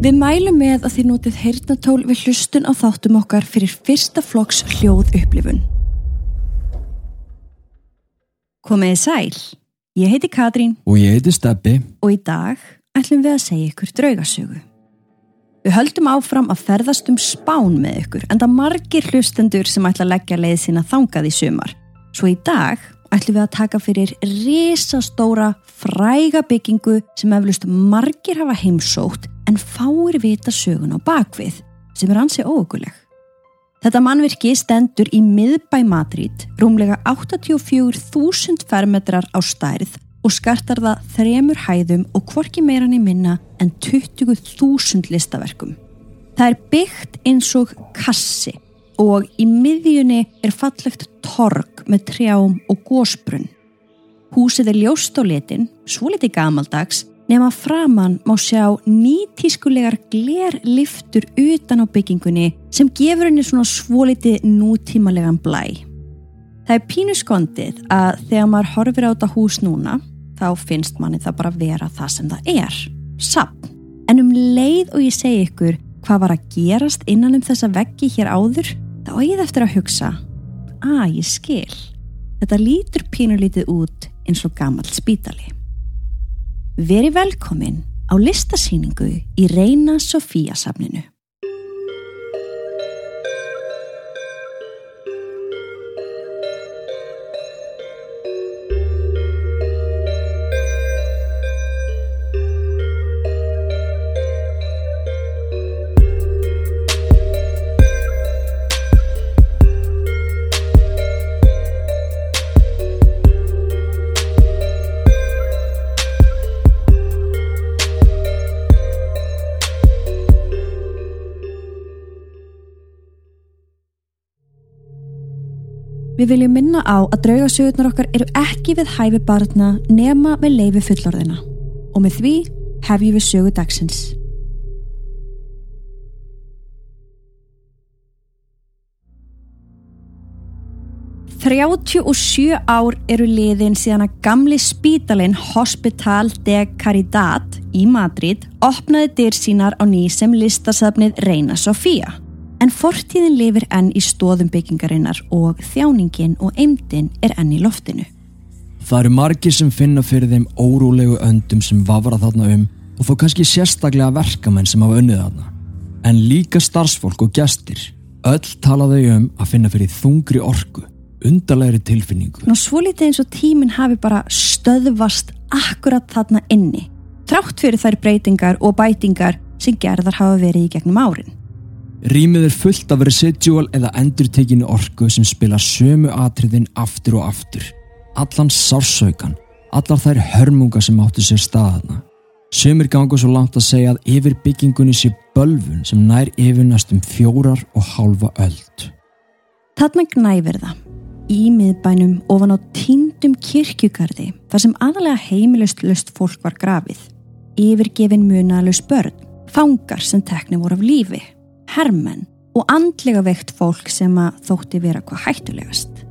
Við mælum með að þið notið heyrnatól við hlustun á þáttum okkar fyrir fyrsta flokks hljóð upplifun. Komiði sæl, ég heiti Katrín Og ég heiti Steppi. og í dag ætlum við að segja ykkur draugasögu. Við höldum áfram að ferðast um spán með ykkur en það margir hlustendur sem ætla að leggja leið sína þangað í sumar. Svo í dag ætlum við að taka fyrir risastóra fræga byggingu sem eflust margir hafa heimsótt en fáir vita sögun á bakvið sem er ansi óökuleg. Þetta mannvirki stendur í miðbæ Madrid, rúmlega 84.000 fermetrar á stærð og skartar það þremur hæðum og hvorki meirann í minna en 20.000 listaverkum. Það er byggt eins og kassi og í miðjunni er fallegt torg með trjám og gósbrunn. Húsið er ljóst á litin, svo liti gamaldags, nema framann má sjá nýtískulegar glerliftur utan á byggingunni sem gefur henni svona svoliti nútímalegan blæ. Það er pínu skondið að þegar maður horfir á þetta hús núna þá finnst manni það bara vera það sem það er, sapn. En um leið og ég segi ykkur hvað var að gerast innan um þessa veggi hér áður, þá er ég eftir að hugsa, að ég skil. Þetta lítur pínulítið út eins og gammal spítali. Veri velkomin á listasýningu í Reina Sofía safninu. Við viljum minna á að draugasögurnar okkar eru ekki við hæfi barna nema með leifi fullorðina og með því hefjum við sögu dagsins. Þrjátjú og sjö ár eru liðin síðan að gamli spítalinn Hospital de Caridad í Madrid opnaði dyr sínar á ný sem listasafnið Reina Sofía. En fortíðin lifir enn í stóðum byggingarinnar og þjáningin og eimdin er enn í loftinu. Það eru margir sem finna fyrir þeim órúlegu öndum sem vafra þarna um og þó kannski sérstaklega verkamenn sem hafa unnið þarna. En líka starfsfólk og gestir, öll tala þau um að finna fyrir þungri orku, undarlegri tilfinningu. Ná svo litið eins og tíminn hafi bara stöðvast akkurat þarna inni. Trátt fyrir þær breytingar og bætingar sem gerðar hafa verið í gegnum árin. Rýmið er fullt af residual eða endurtekinu orku sem spila sömu atriðin aftur og aftur. Allan sársaukan, allar þær hörmunga sem áttu sér staðana. Sömur gangu svo langt að segja að yfir byggingunni sé bölfun sem nær yfir næstum fjórar og hálfa öld. Þarna gnæfir það í miðbænum ofan á tíndum kirkjugarði þar sem aðalega heimilust löst fólk var grafið. Yfirgefin munalust börn, fangar sem tekni voru af lífi, hermenn og andlega veikt fólk sem að þótti vera hvað hættulegast.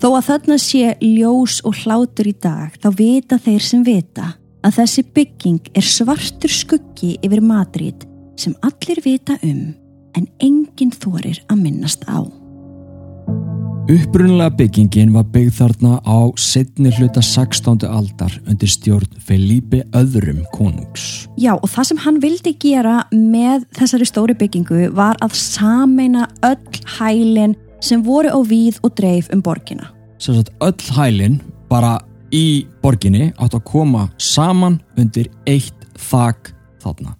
Þó að þarna sé ljós og hlátur í dag þá vita þeir sem vita að þessi bygging er svartur skuggi yfir Madrid sem allir vita um en enginn þorir að minnast á. Upprunalega byggingin var byggð þarna á setni hluta 16. aldar undir stjórn Felipe öðrum konungs. Já og það sem hann vildi gera með þessari stóri byggingu var að sameina öll hælin sem voru á víð og dreif um. Svo að öll hælin bara í borginni átt að koma saman undir eitt þak þarna.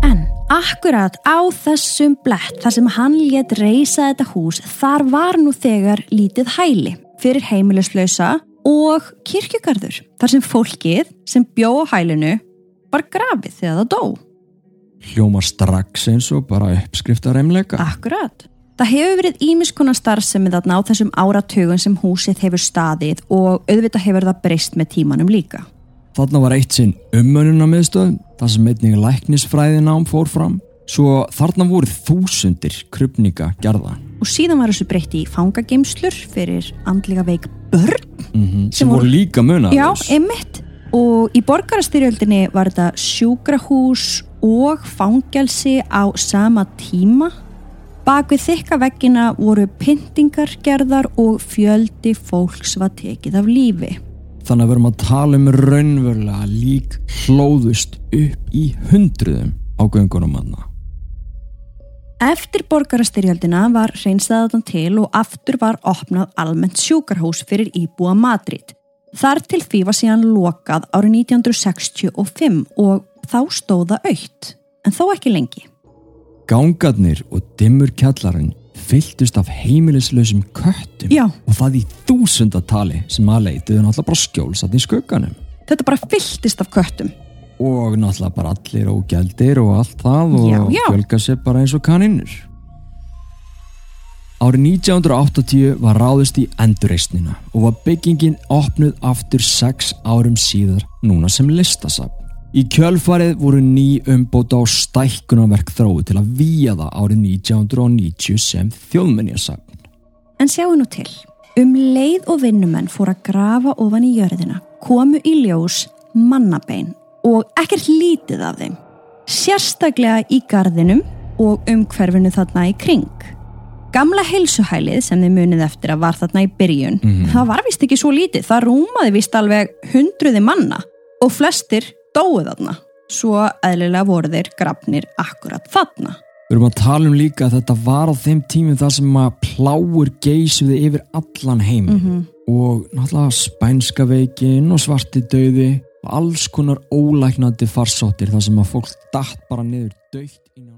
En akkurat á þessum blett þar sem hann let reysa þetta hús þar var nú þegar lítið hæli fyrir heimilislausa og kirkjugarður þar sem fólkið sem bjó á hælinu var grafið þegar það dó. Hljóma strax eins og bara uppskrift af reymleika. Akkurat. Það hefur verið ímiskona starfsemi þarna á þessum áratugum sem húsið hefur staðið og auðvitað hefur það breyst með tímanum líka. Þarna var eitt sinn ummönuna miðstöð, það sem einnig læknisfræðinám fór fram. Svo þarna voru þúsundir krupninga gerða. Og síðan var þessu breytti í fangageimslur fyrir andlega veik börn. Mm sem, Sem voru líka munaðus. Já, einmitt. Og í borgarastyrjöldinni var þetta sjúkrahús og fangelsi á sama tíma. Bak við þykka veggina voru pyntingar gerðar og fjöldi fólks var tekið af lífi. Þannig að við erum að tala um raunverulega lík hlóðust upp í hundruðum á göngunum aðna. Eftir borgarastyrjöldina var hreinstæðan til og aftur var opnað almennt sjúkarhús fyrir íbúa Madrid. Þar til því var síðan lokað árið 1965 og þá stóða aukt, en þó ekki lengi. Gangarnir og dimmur kjallarinn fylltust af heimilislausum köttum Já. og það í þúsundatali sem að leitiðu náttúrulega bara skjólsat í skugganum. Þetta bara fylltist af köttum. og náttúrulega bara allir ógjaldir og allt það og Já, já. fjölga sér bara eins og kaninur Árið 1980 var ráðist í endurreisnina og var byggingin opnuð aftur sex árum síðar núna sem listasafn. Í kjölfarið voru ný umbóta á stækkunarverk þrói til að víja það árið 1990 sem þjóðmenjasafn. En sjáu nú til, um leið og vinnumenn fór að grafa ofan í jörðina, komu í ljós mannabein og ekkert lítið af þeim. Sérstaklega í gardinum og umhverfinu þarna í kring. Gamla heilsuhælið sem þið munið eftir að var þarna í byrjun, það var vist ekki svo lítið, það rúmaði vist alveg hundruði manna og flestir dóið þarna. Svo eðlilega voru þeir grafnir akkurat þarna. Við erum að tala um líka að þetta var á þeim tímum þar sem að pláur geysuði yfir allan heim og náttúrulega spænska veikin og svarti döði og alls konar ólæknandi farsóttir þar sem að fólk datt bara niður dögt í nánast.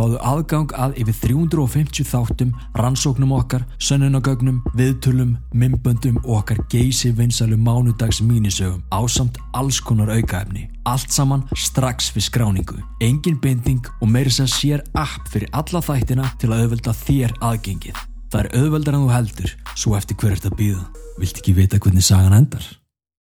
Fáðu aðgang að yfir 350 þáttum, rannsóknum okkar, sönnunagögnum, viðtölum, mymböndum og okkar geysi vinsælu mánudags mínisögum ásamt alls konar aukaefni. Allt saman strax við skráningu. Engin binding og meiri sem sér app fyrir alla þættina til að auðvelda þér aðgengið. Það er auðveldar en þú heldur, svo eftir hver ert að býða. Vilt ekki vita hvernig sagan endar?